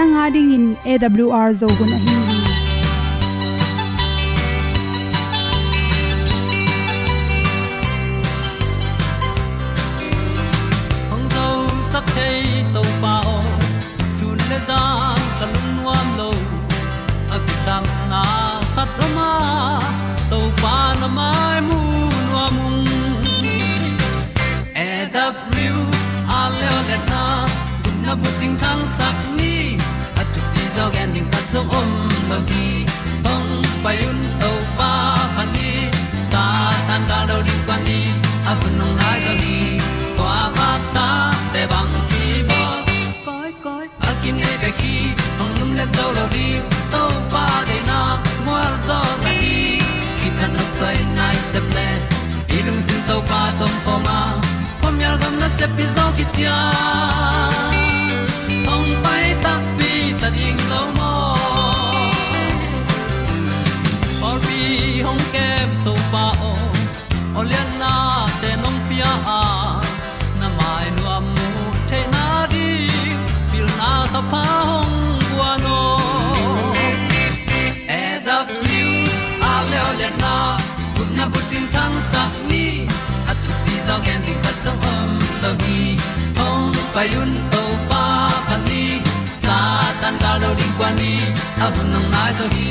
nanga ding in awr zo gun a hi hong zo om lo gi hong pai un to pa pa ni sa tan da do di kwan ni a bu nong lai zo ni kwa ba ta te bang ki bo koi koi a kim nei be ki hong lum le zo lo di to pa de na mo zo ta ni ki tan no sai nai se ple ilung sin to pa tom pa ma. Pom yal gam na se pi zo ki tia hong tin ni at tu pi zo gen di khat zo om lo gi hong pa yun to pa pa ni, sa tan da lo ding kwan ni. A bu nang mai zo hi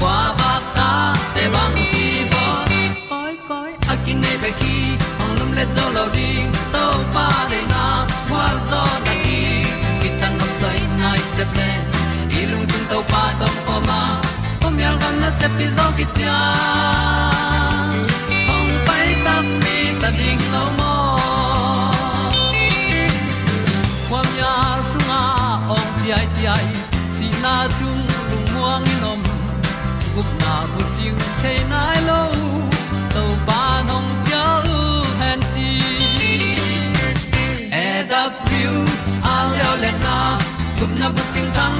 kwa ba ta te bang ki bo koi koi a kin nei be ki ong lum le zo lo ding to pa de na kwa zo da ki. Ki tan nok sai nai se ple ilung sun to pa tom ko ma. Pom yal gam na se pi zo ki tia na thế chiu lâu, nai lo to pa nong pia u han ti e da pru a leo le na gup na bu chiu tang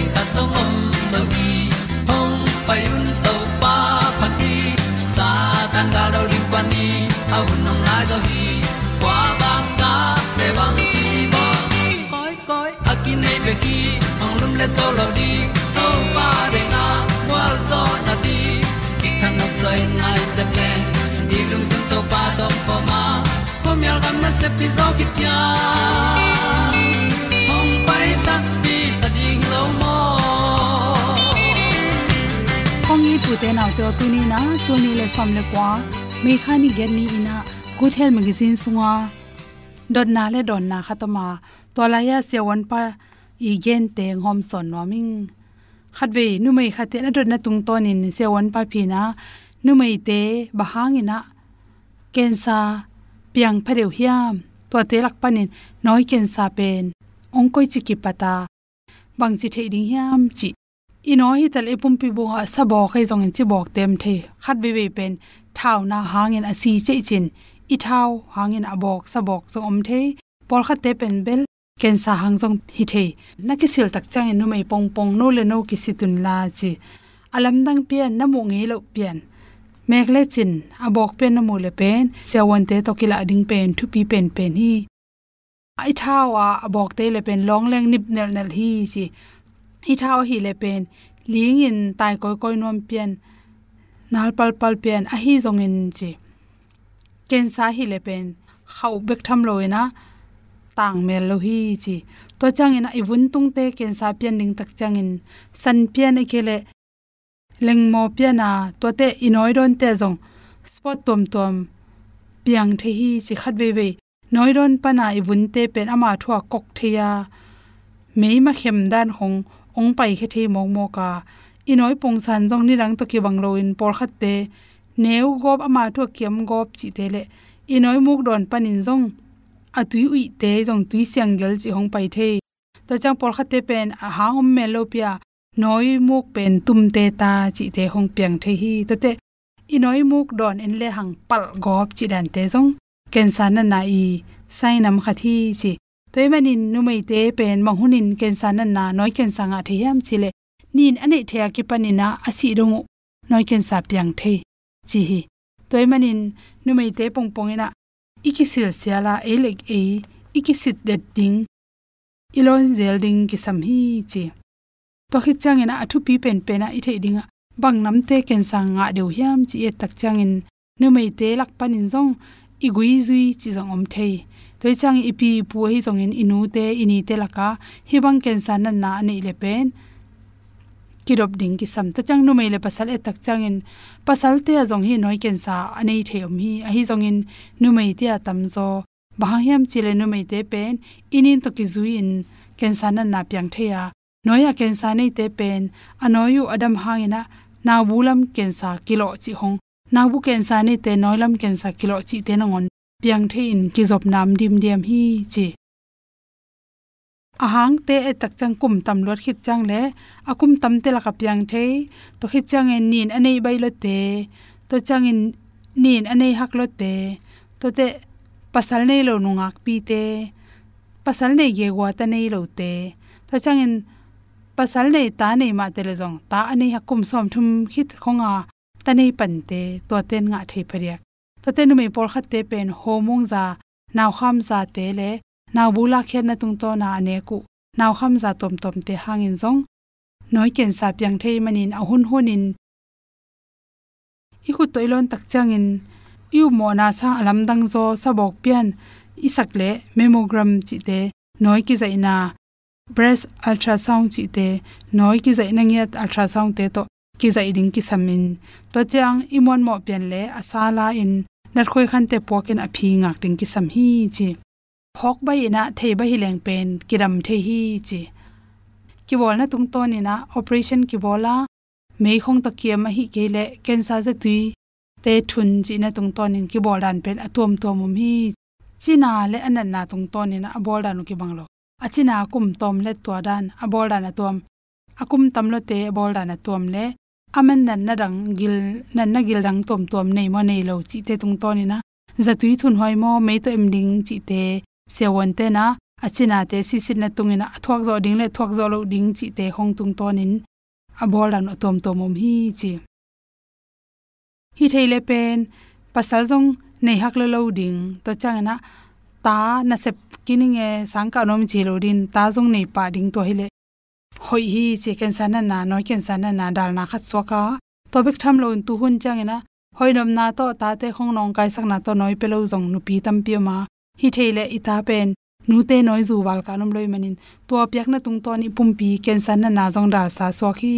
ding ta song om lo gi hong pai un to pa phát đi sa tan ga do ri pa ni a un nong lai do hi kwa ba ta pe bang ti ba koi koi a ki nei be ki ong lum le to lo di to pa de na kwa zo na ti ki kan nok sai nai se ple ni lung sun to pa do po ma po mi al gam na se pi zo ki te na te tu ni na tu ni le som le kwa me kha ni gen ni ina good health magazine sunga dot na le don na kha to ma to la ya se wan pa i gen te ngom son no ming khat ve nu mai kha te na dot na tung ton in se wan pa phi na nu mai te ba hang ina cancer piang phadeu hiam to te lak panin noi cancer pen ong koi chi ki pata bang chi thei ding hiam chi ino hi tal epum pi bo sa bo khai zong in chi bok tem the. Khat bi bi pen, thau na hangin a si che chin. I thau hangin a bok sa bok so om the. Por khat te pen bel ken sa hang jong hi the. Na ki sil tak chang nu mai pong pong no le no ki si tun la chi. Alam dang pian na mu nge lo pian. Mek le chin, a bok pen na mu le pen. Se sewon te to kila ding pen, thu pi pen pen hi. Ai thawa bok te le pen long leng nip nel nel hi chi hi thao hi le pen ling in tai koi koi nom pian nal pal pal pian a hi zong in chi ken sa hi le pen khau bek tham lo ina tang mel lo hi chi to chang in i vun tung te ken sa pian ding tak chang in san pian e kele leng mo pian a to te inoi don te zong spot tom tom piang the hi chi khat ve ve noi don pa na i vun te pen ama thua kok theya mei ma khem dan khong ong pai khe the mong mo ka inoi pong san jong ni rang to ki bang lo in por khat te. Neu gop ama thu kiam gop chi te le. Inoi muk don panin jong. Atui ui te jong tui siang gel chi hong pai the. To chang por khat te pen, a ha om me lo pia. Noi muk pen tum te ta chi te hong piang the hi. To te, inoi muk don en le hang pal gop chi dan te jong. Ken san na na i. Sai nam khathi chi toy manin numei te, pen mahunin ken san na, noi kensa nga the yam chile. Nin ane thea ki panina asi rongu noi kensa piang the. Chi hi toy manin numei te pong pongina ikisil siala elek e ikisit det ding, ilon zelding ki sam hi chi. To khi changena athu pi pen pena i the dinga bang nam te kensa nga deu hiam chi et tak changin numei te lak panin zong, igui zui chi zong om thei toy chang ipi pu hi zong in inu te ini te laka hi bang ken san na na nei le pen. Kirop ding ki sam ta chang nu mai le pasal e tak chang in pasal te azong hi noi ken sa anei the um hi a hi zong in nu mai te tam zo. Ba hiam chile nu mai te pen. Inin to ki zui in ken san na na pyang the ya a ken sa nei te pen. Anoyu adam hangina na bulam ken sa kilo chi hong. Na bu ken sa nei te noilam ken sa kilo chi te na ngon piang the in ki zop nam, dim diam hi, chi. Ahang te e tak chang kum tam lot khit chang le. Akum tam te la ka piang the. To khit chang en nin anei bai lo te. To chang in nin anei hak lo te. To te pasal nei lo nungak pi te. Pasal nei ge wa ta nei lo te. To chang in pasal nei ta nei ma te le jong ta anei hakum som thum khit khonga ta nei pan te. To ten nga thei phariak to nu me por khat te pen homong za, naw kham za te le, naw bula khen na tung to na ane ku, naw kham za tom tom te hangin zong. Noi ken sa pyang thei manin ahun honin i khu toilon tak changin yu mo na sa alam dang zo sabok pian, isak le mammogram chi te, noi ki zaina breast ultrasound chi te, noi ki zaina ngiat ultrasound te to ki zai ding ki samin to chang imon mo pian le asala in nar khoi khan te pokin a phi ngak ding ki sam hi chi. Phok bai na thei ba hi leng pen kiram the hi chi. Ki bol na tung to ni na operation ki bola mei khong to kiam hi ke le cancer ze tui te thun chi na tung to nin ki bol dan pen atom to mum hi. China le anan na tung to ni na bol dan ki banglo. Achina kum tom le to dan a bol dan atom akum tam lo te bol dan atom le aman nan na dang gil, nan na gil dang tom tom nei mo nei lo chi te tung to ni na. Zatui thun hoi mo, mei to em ding chi te sewon te na. Achina te sisit na tungina thok zo ding le thok zo lo ding chi te hong tung tonin abol an tom tom om hi chi. Hi theile pen, pasal jong nei hak lo lo ding. To changna ta na sep kining e sangka nom chi lo din, ta jong nei pa ding to hile hoi hi che ken san na no ken san na, dal na khat soka to bek tham lo tu hun chang na hoi nom na to, ta te khong nong kai sak na to, noi pelo jong nu pi tam pi ma. Hi theile ita pen. Nu te noi zu wal ka nom loi manin. To pyak na tung to ni pum pi ken san na na jong da sa so khi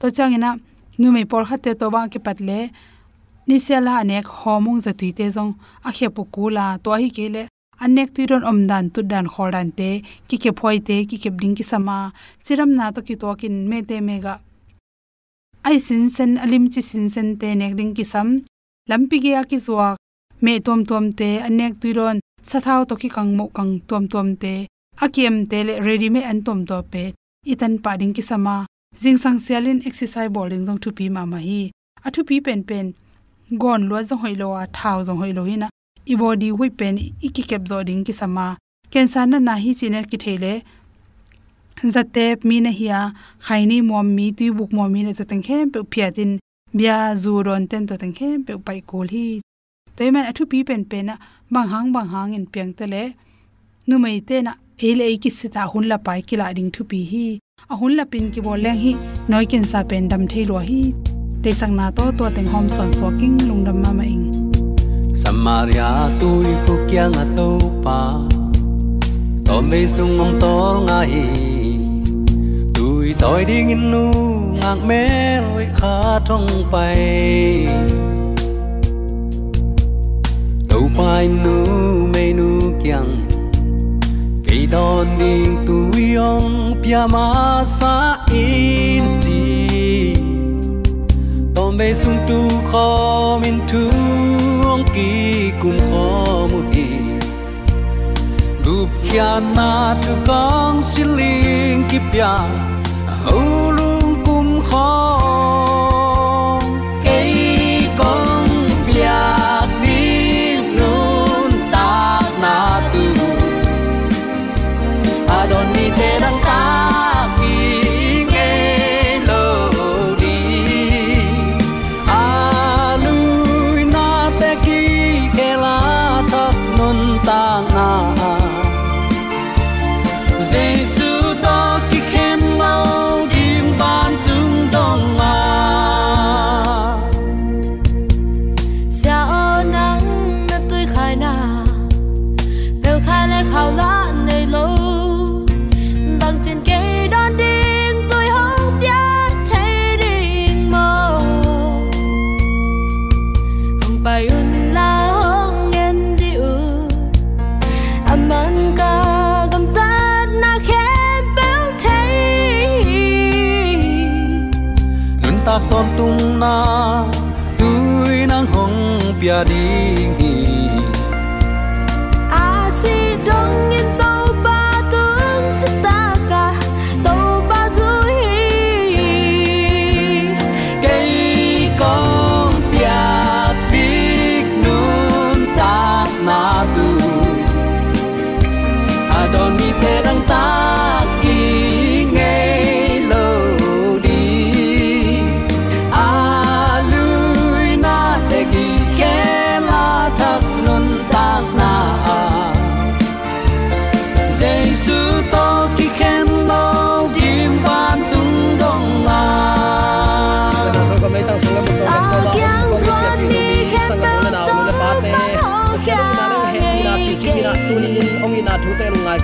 to chang na nu me por khate to ba ke patle ni se la anek homong za tuite jong a khe pu kula to hi kele anek tuiron omdan tu dan khoran te ki ke phoi te ki ke ding ki sama chiram na to ki to kin me te mega ai sin sen, alim chi sin sen te nek ding ki sam lampi ge a ki zuwa me tom tom te, anek tuiron sathau to ki kang mo kang tom tom te akiem te le ready me an tom to pe, itan pa ding ki sama jing sang sialin exercise bowling jong thu pi ma ma hi athu pi pen pen, gon lo jong hoi lo a thau jong hoi lo hi na i body wi pen i ki kep zoding ki sama cancer na na hi chine ki thele zate mi na hiya. Khaini mom mi tu buk mom mi na to teng khem pe phiatin bia zu ron ten to tang khem pe pai kol hi. Toy man athu pi pen pen na bang hang bang hang in piang te le. Nu mai te na ele ki sita hun la pai ki la ding thu pi hi. A hun la pin ki bol leng hi. Noi ken sa pen dam thei lo hi. Te sang na to to teng hom son so king lung dam ma ma ing samaria tôi khu kia ngà tô pa. To mê sung ngóng tol nga hi. Tôi tôi đi ngin nu ngang mê lối khá trong bay. Tàu bay nu, mê nu kiang. Cây đòn đi tôi ông pia ma sa in chi. To mê sung tu kho min tu ki kum kho mu hi gup kya na tu kong siling ki pya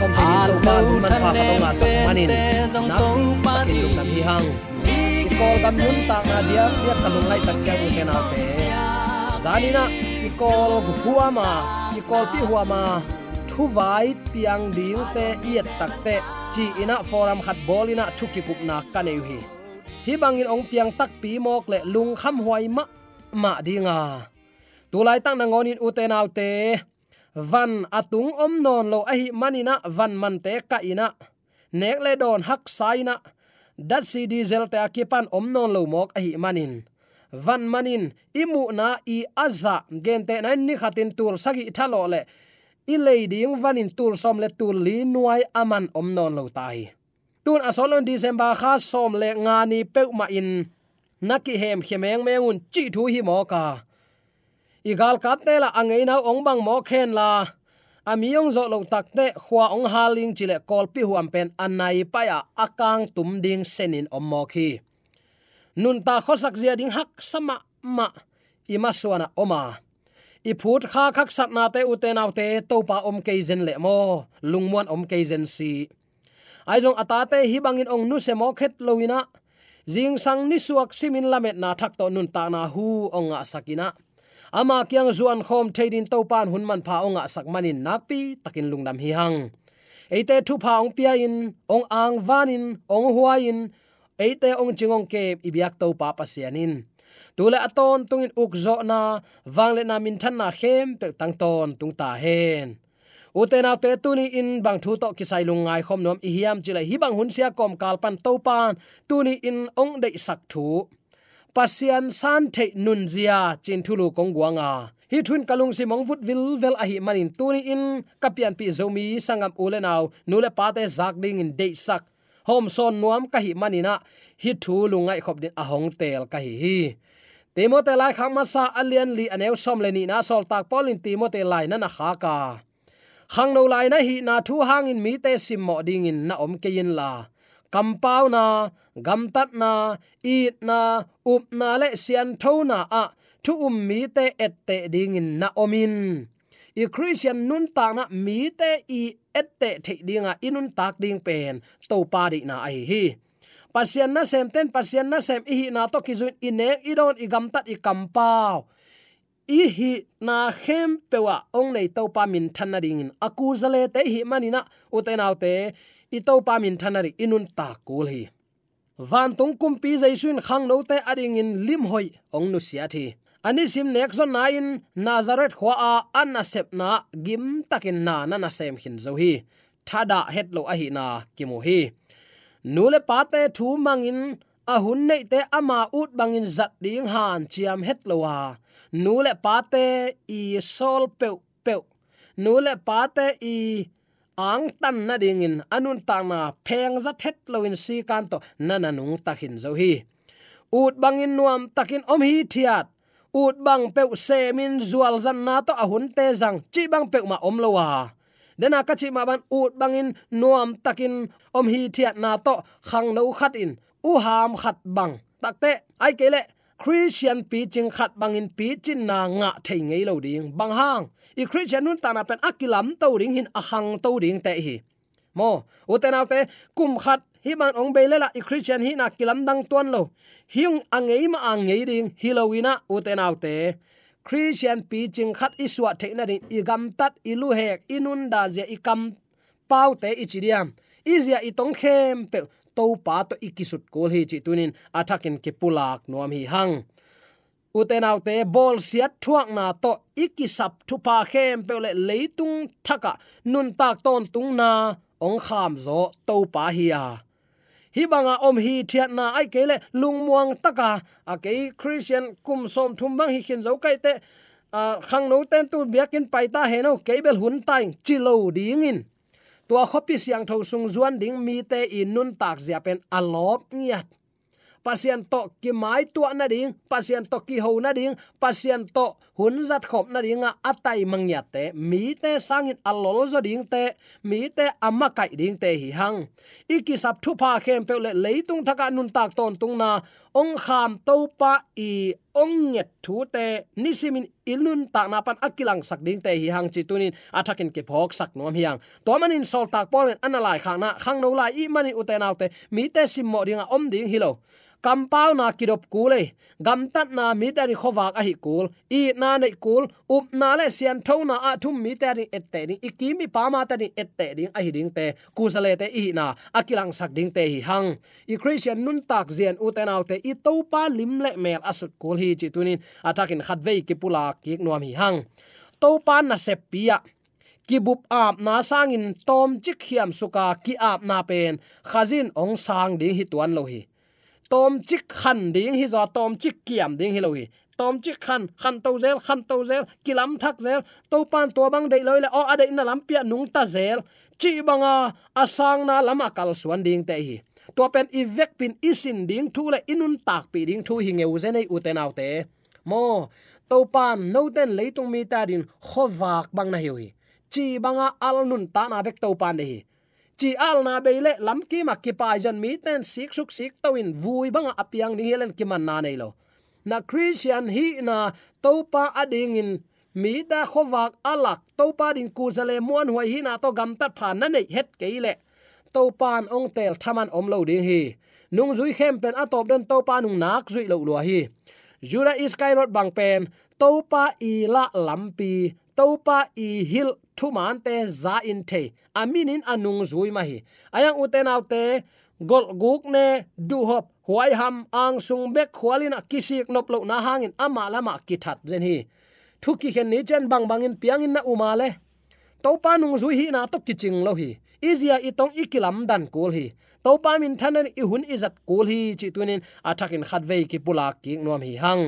kom te ni to ban man pha ka to nga sak manin na pi takin lu nam hi hang i kol kam hun ta nga dia ya kalung lai tak chang te na te zanina i kol gu huwa ma i kol pi huwa ma thu vai piang ding te iet tak te chi ina forum khat bol ina thu ki kup na ka nei hi hi bangin ong piang tak pi mok le lung kham huai ma ma dinga tulai tang na ngonin uten autte van atung om non lo ahi manina, van man te ka ina nek le don hak saina. Dat si diesel te akipan om non lo mok ahi manin. Van manin, imu na i aza. Gente na ni khatin tul sagi thalo le. I leiding vanin tul som le tul li nuai aman om non lo tai. Tun asolon december kha som le ngani pe ma in. Naki hem khemeng mengun chi thu hi mo ka igal kap te la angei na ong bang mo khen la. Amiong zo lo tak te khwa ong haling chile kol pi huam pen anai pa ya akang tum ding senin om mo khi. Nun ta khosak zia ding hak sama ma ima suana oma. I phut kha khak sat na te u te nau te to pa om ke zen le mo lungmuan om ke zen si. Ai jong ata te hi bangin ong nu se mo khet loina jing sang ni suak simin lamet na thak to nun ta na hu onga sakina ama kyang zuan khom theidin to pan hun man pha onga sak manin nakpi takin lungnam hi hang. Eite thu pha ong pia in, ong ang vanin ong huain eite ong chingong ke ibyak to pa pasianin tule aton tungin ukzo na wangle na min than na khem pe tang ton tung ta hen. Utena te tuni in bang thu to kisai lung ngai khom nom ihiam chile chila hi bang hun sia kom kalpan to pan tuni in ong dei sak thu pasian san the nun zia chin thulu kong guanga. Hi thun kalung si mong vut vil vel a hi manin tuni in, kapian pi zomi sangam ule naw nule pate zak ding in de sak. Hom son nuam ka hi manina, hi thu lungai khop din ahong tel ka hi hi. Timote lai khang ma sa alian li anew som le ni na sol tak polin timote lai na na kha ka. Khang no lai na hi na thu hang in mi te sim mo ding in na om ke yin la. Kampau na gamtat na it na, up na, le sian thona a, thu um mi te et te ding in na omin i christian nun ta na mi te i et te the dinga inun tak ding pen to pa di na ai hi. Pasian na sem ten, pasian na sem, i na to kizun ine idon i tat i kampau i hi na khem pewa, ong nei to pa min thanna ding in. Akuzale te hi manina utenaw te i to pa min thanna ri inun ta kul hi van tung kum pi jaisun khang no te ading in lim hoi, ong nu sia thi. Ani sim nek zon na in, nazaret khwa a, an sep na, gim takin na na na sem hin zo hi. Thada het lo a hi na kimu hi. Nule pate thu mangin a hun nei te ama ut bangin zat ding han chiam het lo wa nule pate i sol pe pe nule pate i ang tan na ding in, anun ta na pheng za thet loin si kan to, na takin zo hi. Ut bangin nuam takin om hi thiat. Ut bang pe se min zual zan na to ahun te zang, chi bang pe ma om lowa dena ka chi ma ban ut bangin nuam takin om hi thiat na to, khang lo khat in, u ham khat bang. Takte ai kele christian pi ching khat bangin pi chin na nga thei ngei lo ding bang hang. I christian nun ta na pen akilam to ding hin ahang to ding te hi. Mo uten autte kum khat hi ban ong bele la i christian hi na kilam dang tuan lo. Hiung angei ma angei ding hilowina uten autte christian pi ching khat iswa the na din igam tat ilu hek inun da je ikam pau te ichidiam izia itong khem pe to pa to ikisut kol hi chi tunin athakin ke pulak nuam hi hang. Uten autte bol siat thuak na to ikisap thu pa khem pele leitung thaka nun tak ton tung na ong kham zo to pa hi a. Hi banga om hi thiat na ai kele lung muang taka a ke christian kum som thum bang hi khin zo kai te khang no ten tu biakin paita he no kebel hun tai chilo ding in tua khopi siang tho sung zuan ding mi te in nun tak zia pen alop ngiat. Pasien to ki mai tua na ding pasien to ki ho na ding pasien to hun zat khop na dinga atai mangya te. Mi te sangin alol zo ding te. Mi te amma kai ding te hi hang. Iki sap thu pha khem pe le leitung thaka nun tak ton tung na. Ong kham to pa i ong nyet thu te. Nisimin ilun ta na pan akilang sak ding te hi hang chi tunin. Athakin ke phok sak nom hiang. To manin sol tak pol analai khang na. Khang no lai i mani uten autte mi te sim mo ringa om ding hilo kampau na kirop kule gam tat na mi ta ri khowak a hi kul. I na nei kul. Up na le sian tho na a thum mi ta ri et te ding ikimi pa ma ta ri et te ding a hi ding te. Ku sale te i na. Akilang sak ding te hi hang. I christian nun tak zian u te nau te. I to pa lim le mel asut kul hi chi tunin. Atakin khat vei ki pula ki nuam hi hang. To pa na se pia kibup ap na sangin tom chik hiam suka ki ap na pen. Khazin ong sang ding hi tuan lo hi tom chik khan ding hi zo tom chik kiam ding hi lohi tom chik khan khan to zel khan to zel kilam thak zel to pan to bang dei loi le o ade na lam pia nung ta zel chi banga asang na lama kal suan ding te hi. To pen ivek pin isin ding thu le inun tak pi ding thu. Hi ngeu zenei uten autte mo to pan no ten leitung mi ta din khowak bang na hi chi banga al nun ta na bek to pan de hi chi al na beile lam ki ma ki pa jan mi ten sik suk sik to in vui banga apiang ni helen ki man na nei lo. Na christian hi na topa ading in mi da khowak alak topa din ku zale mon huai hi na to gam tat phan na nei het keile topan ong tel thaman om lo ding hi nung zui khem pen atop den topa nung nak zui lo lo hi jura is kairot bang pen topa i la lampi topa i hil thu man te za in the aminin anung zui ma hi ayang uten autte gol guk ne du hop huai ham ang sung bek khwalina kisik nop lo na hangin ama lama kithat zen hi thu ki hen ni chen bang bangin piangin na umale to pa nung zui hi na to kiching lo hi. Izia itong ikilam dan kul hi. To pa min thanen i hun izat kul hi, chi tunin athakin khatve ki pula ki nom hi hang.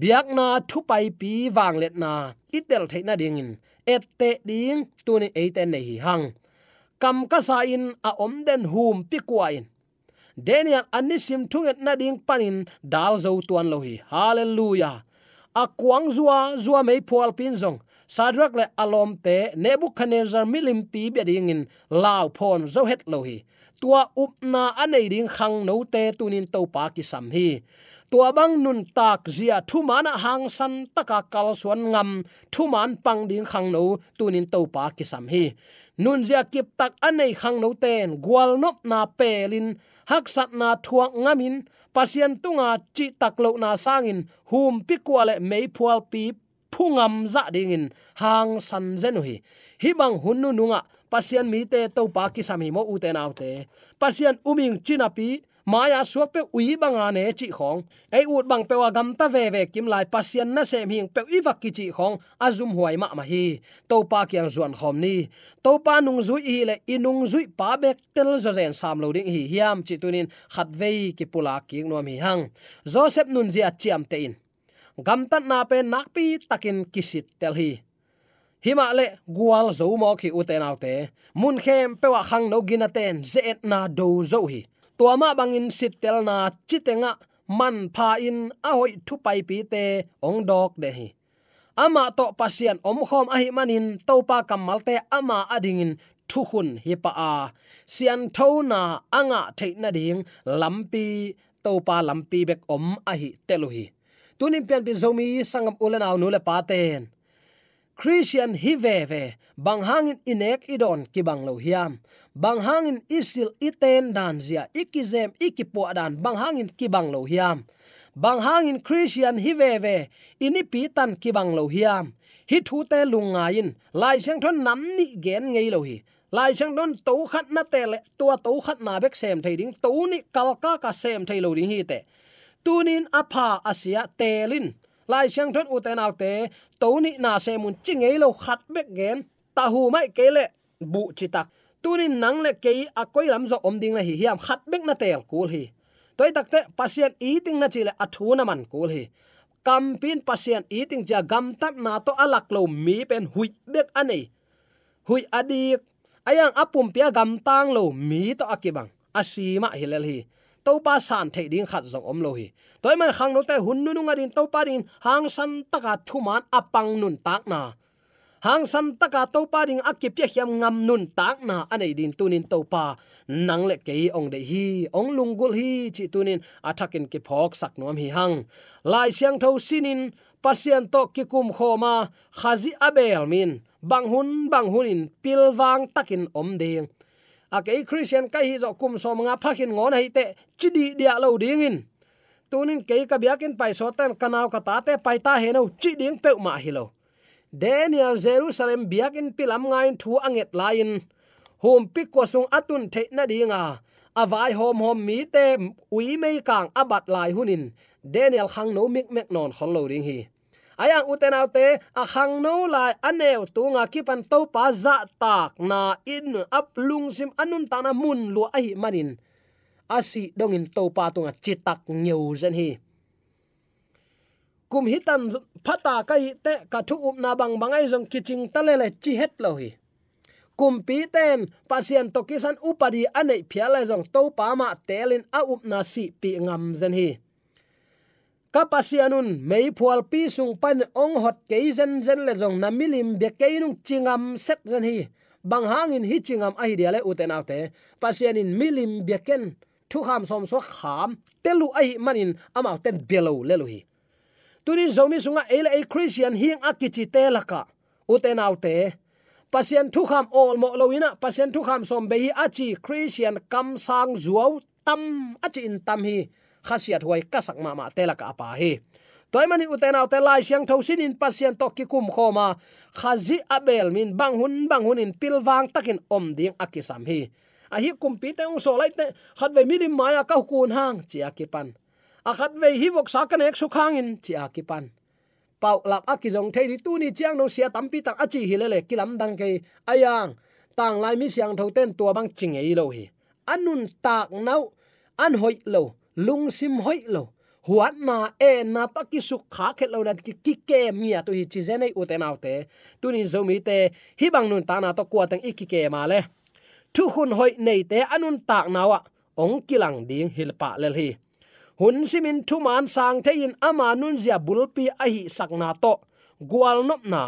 Biak na thu pai pi wang let na. Itel theina dingin ette ding, tuni eiten nei hi hang. Kam ka sa in a om den hum pi kwa in daniel anisim thunget na ding panin dal zo tuan lo hi. Hallelujah. A kwang zua zua mei phual pin zong. Sadrak le alom te nebuchadnezzar milim pi be ding in lao phon zo het lo hi. Tua upna anei ding khang no te tunin to pa ki sam hi tua bang nun tak zia thu mana hang san taka kal suan ngam thu man pang ding khang no tunin to pa ki sam hi. Nun zia kip tak anei khang no ten, gwal nop na pelin, hak sat na thuak ngamin pasian tunga chi tak lo na sangin, hum pi kwale mei phual pi phungam za dingin, hang san zenu hi. Hi bang hunnu nunga pasian mi te to pa ki sam hi mo u te naw te. Pasian uming chinapi maya suak pe ui banga ne chi khong ei ut bang pe wa gam ta ve ve kim lai pasian na sem hing pe i vak ki chi khong azum huai ma ma hi. To pa kyang zuan khom ni. To pa nung zui hi le inung zui pa bek tel zo zen sam lo ding hi hiam. Chi tunin khat ve ki pula ki nom hi hang joseph nun zia chiam te in. Gam tat na pe nak pi takin kisit tel hi hima le gual zo mo khi uten autte mun khem pe wa khang no gina ten na do zo hi tuama bangin sitel na chitenga man pha in a hoi thu pai pi te ong dok de hi. Ama to pasian om khom a hi manin topa kamal te ama adingin thu hun hi pa a. Sian tho na anga theina ding lampi, topa lampi bek om a hi teluhi tunin pian pi zomi sangam ulenaw nu le paten christian hi ve ve bang hangin inek idon ki bang lo hiam. Bang hangin isil iten dan zia ikizem ikipo dan bang hangin ki bang lo hiam. Bang hangin christian hi ve ve ini pi tan ki bang lo hiam. Hi thu te lungain, lai sang thon nam ni gen ngei lo hi. Lai sang don to khat na te le, tua to khat na bek sem thei ding to ni kalka ka sem thei lo ding hi te. Tunin apha asia telin lai siang thot uten autte to ni na se mun chingei lo khat bek gen, ta hu mai kele bu chi chitak tunin nang le ke a koi lam zo om ding la hi, hiam khat bek na tel kul hi. Toy takte pasien eating na chile athu na man kul hi. Kampin pasien eating ja gam tat na to alak lo mi pen hui bek anei hui adik ayang apum pia gam tang lo mi to akibang asima hilal hi to pa san the ding khat zong om lo hi. Toy man khang no te hun nu nga din to pa din hang san taka thuman apang nun tak na. Hang san taka to pa ding akip pya hiam ngam nun tak na, anei din tunin to pa nang le ke ong de hi, ong lungul hi, chi tunin athakin ki phok sak nom hi hang. Lai siang tho sinin pasian to ki kum khoma, khazi abel min, bang hun, bang hunin pilwang takin om ding a ke christian kai hi zo kum so nga phakhin ngon hai te chidi dia lo ding in. Tunin ke ka biakin pai so tan kanaw ka ta te pai ta he no chi ding pe ma hi lo. Daniel jerusalem biakin pilam ngain thu anget lain hom pik ko sung atun the na dinga avai hom hom mi te ui mei kang abat lai hunin. Daniel khang no mik mek non khol lo ding hi ayang uten autte a khang no lai aneu tunga kipan to pa za tak na in aplung sim anun tana mun lu ai manin. Asi dongin to pa tunga chitak ngeu zen hi. Kum hitan phata kai te ka thu up na bang bangai jong kiching talele chi het lo hi. Kum pi ten, pasien to kisan upadi ane phialai jong to pa ma telin a up na si pi ngam zen hi kapasianun mei phual pi sung pan ong hot ke zen zen le jong na milim be ke nung chingam set zen hi. Bang hangin hi chingam a hi dia le uten autte pasianin milim be ken thu kham som so kham telu ai manin amau ten belo le lu hi. Tunin zomi sunga ele a christian hing akichi telaka uten autte pasian thu kham ol mo loina pasian thu kham som be hi achi christian kam sang zuaw tam achi in tam hi khasiat huai kasak ma ma tela pa hi. Toy mani uten aw te lai siang tho sin in pasien to ki kum khoma. Khazi abel min bang hun bang hun in pilwang takin om ding akisam hi. A hi kumpi te ong so lai te, khat ve milim maya ka kun hang chia ki pan a khat ve hi vok sa kan ek su khang in chia ki pan pau lap akizong thei tu ni chiang no sia tampi tak achi hilele kilam dang ke ayang, tang lai mi siang tho ten tua bang ching ei lo hi. Anun tak nau, an hoi lo lung sim hoi lo. Huat na e na ta ki su kha khe lo na ki ki ke mia to hi chi zene u te uten te. Tu ni zo mi te, hi bang nun ta na to kwa tang iki ke ma le. Thu hun hoi nei te anun tak nawa, ong kilang ding hilpa lel hi. Hun simin thu man sang the in ama nun zia bulpi a hi sakna to. Gwal nop na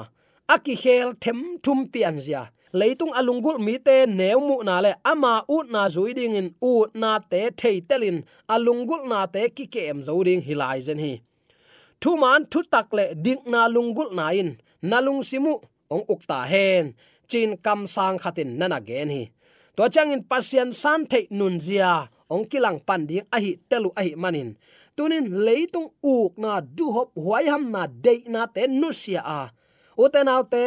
aki khel them thum pi an zia leitung alungul mi te neumu na le. Ama ut na zuiding in, ut na te thei telin alungul na te ki kem zo ding hilai zen hi. Thu man thu tak le, ding na lungul na in. Nalung simu ong ukta hen. Chin kam sang khatin nana gen hi. To chang in pasien san thei nun zia. Ong kilang pan ding, a hi telu a hi manin tunin leitung uk na du hop huai ham na de na te nu sia a. Uten autte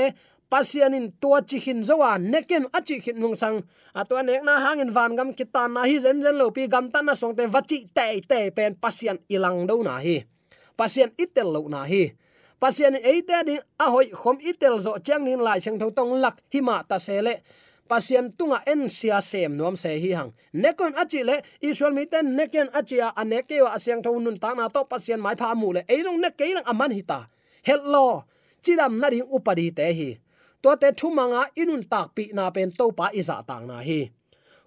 pasianin tua chi hin zowa neken achi khin nung sang. Atwa nek na hangin van gam kitan na hi zen zen lo pi gam tan na song te vachi te te pen pasian ilang do na hi. Pasian itel lo na hi. Pasian eite ding a hoi khom itel zo chang nin lai chang tho tong lak hima ta sele pasian tunga en sia sem nom se hi hang. Nekon achi le, israel mi ten neken a aneke wa asyang tho nun ta na to pasian mai pha mu le. Eilong ne keilang aman hita hello chidam na ding upadi te hi to te thumanga inun tak pi na pen to pa iza tang na hi.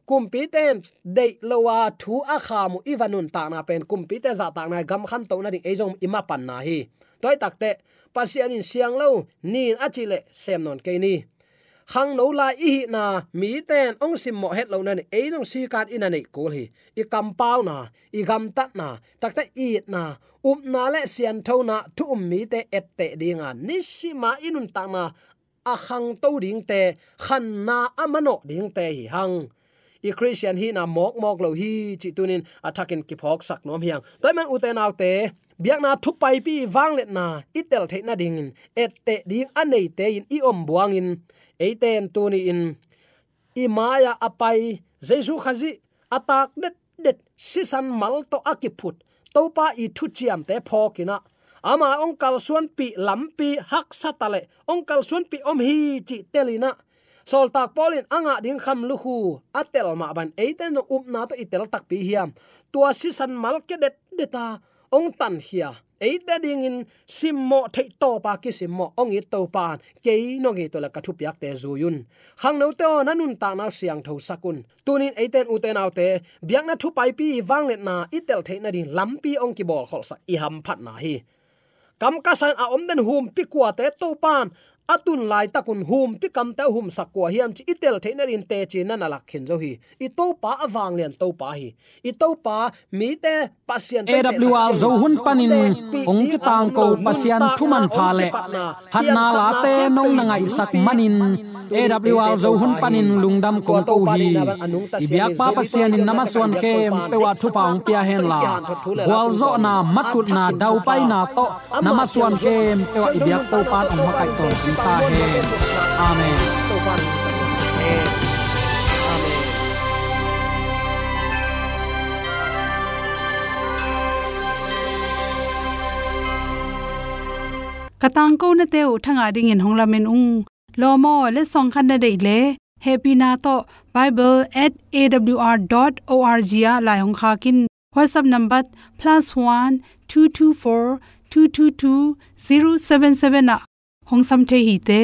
Kumpi ten de lowa thu a khamu iwanun ta na pen kumpi te za ta na gam khan to na ding ejong ima pan na hi. Toy takte pasian in siang lo nin achile sem non ke ni. Khang no la i na, mi ten ong sim mo het lo na e jong si kan in nei kul hi. I kam pau na, i gam ta na takte i na um na le sian tho na tu um mi te et te dinga. Nisima inun ta na akhang to ding te, khan na amano ding te hi hang. I christian hi na mok mok lo hi, chi tunin attacking ki phok sak nom hiang. Toy man uten autte biak na thu pai pi wang let na itel the na ding in. Et te ding anei te in, i om buang in. Eiten tuni in. I maya apai, jesu khazi, atak det det, sisan mal to akiput. Topa i thu chiam te phokina ama ongkal suan pi lampi hak satale ongkal suan pi om hi chi telina sol tak polin anga ding kham lu hu. Atel ma ban eiten no up na to itel tak pi hiam. Tua sisan mal ke det deta ong tan hia. Eita ding in simmo thei to pa ki simmo ong i to pan ke no ge to la ka thu piak te zuyun khang no to nanun ta na siang tho sakun tunin eiten uten autte biak na thu pai pi wang let na. Itel thei na ding lampi ong ki bol khol sak i ham phat na hi kam ka san a om den hum pi kwa te to pan atun lai takun hum pi kam ta hum sakwa hiam chi itel theina rin te chi na na lak khin zo hi. I to pa awang lian to pa hi. I to pa mi te pasien te awl zo hun panin ong ki tang ko pasien thuman pha le phat na la te nong na ngai sak manin awl zo hun panin lungdam ko ko hi. i biak pa pasien in namaswan ke pe wa thu paung pia hen la. Wal zo na matut na dau pai na to namaswan ke pe wa i biak to pan ong makai ton ta he amen to pan sa amen amen katang ko na te u thanga ding in hongla men ung lomo le song khan na dei le happy na to bible@awr.org ya la hong kha kin whatsapp number +1 224 222 077 na hong sam the hi te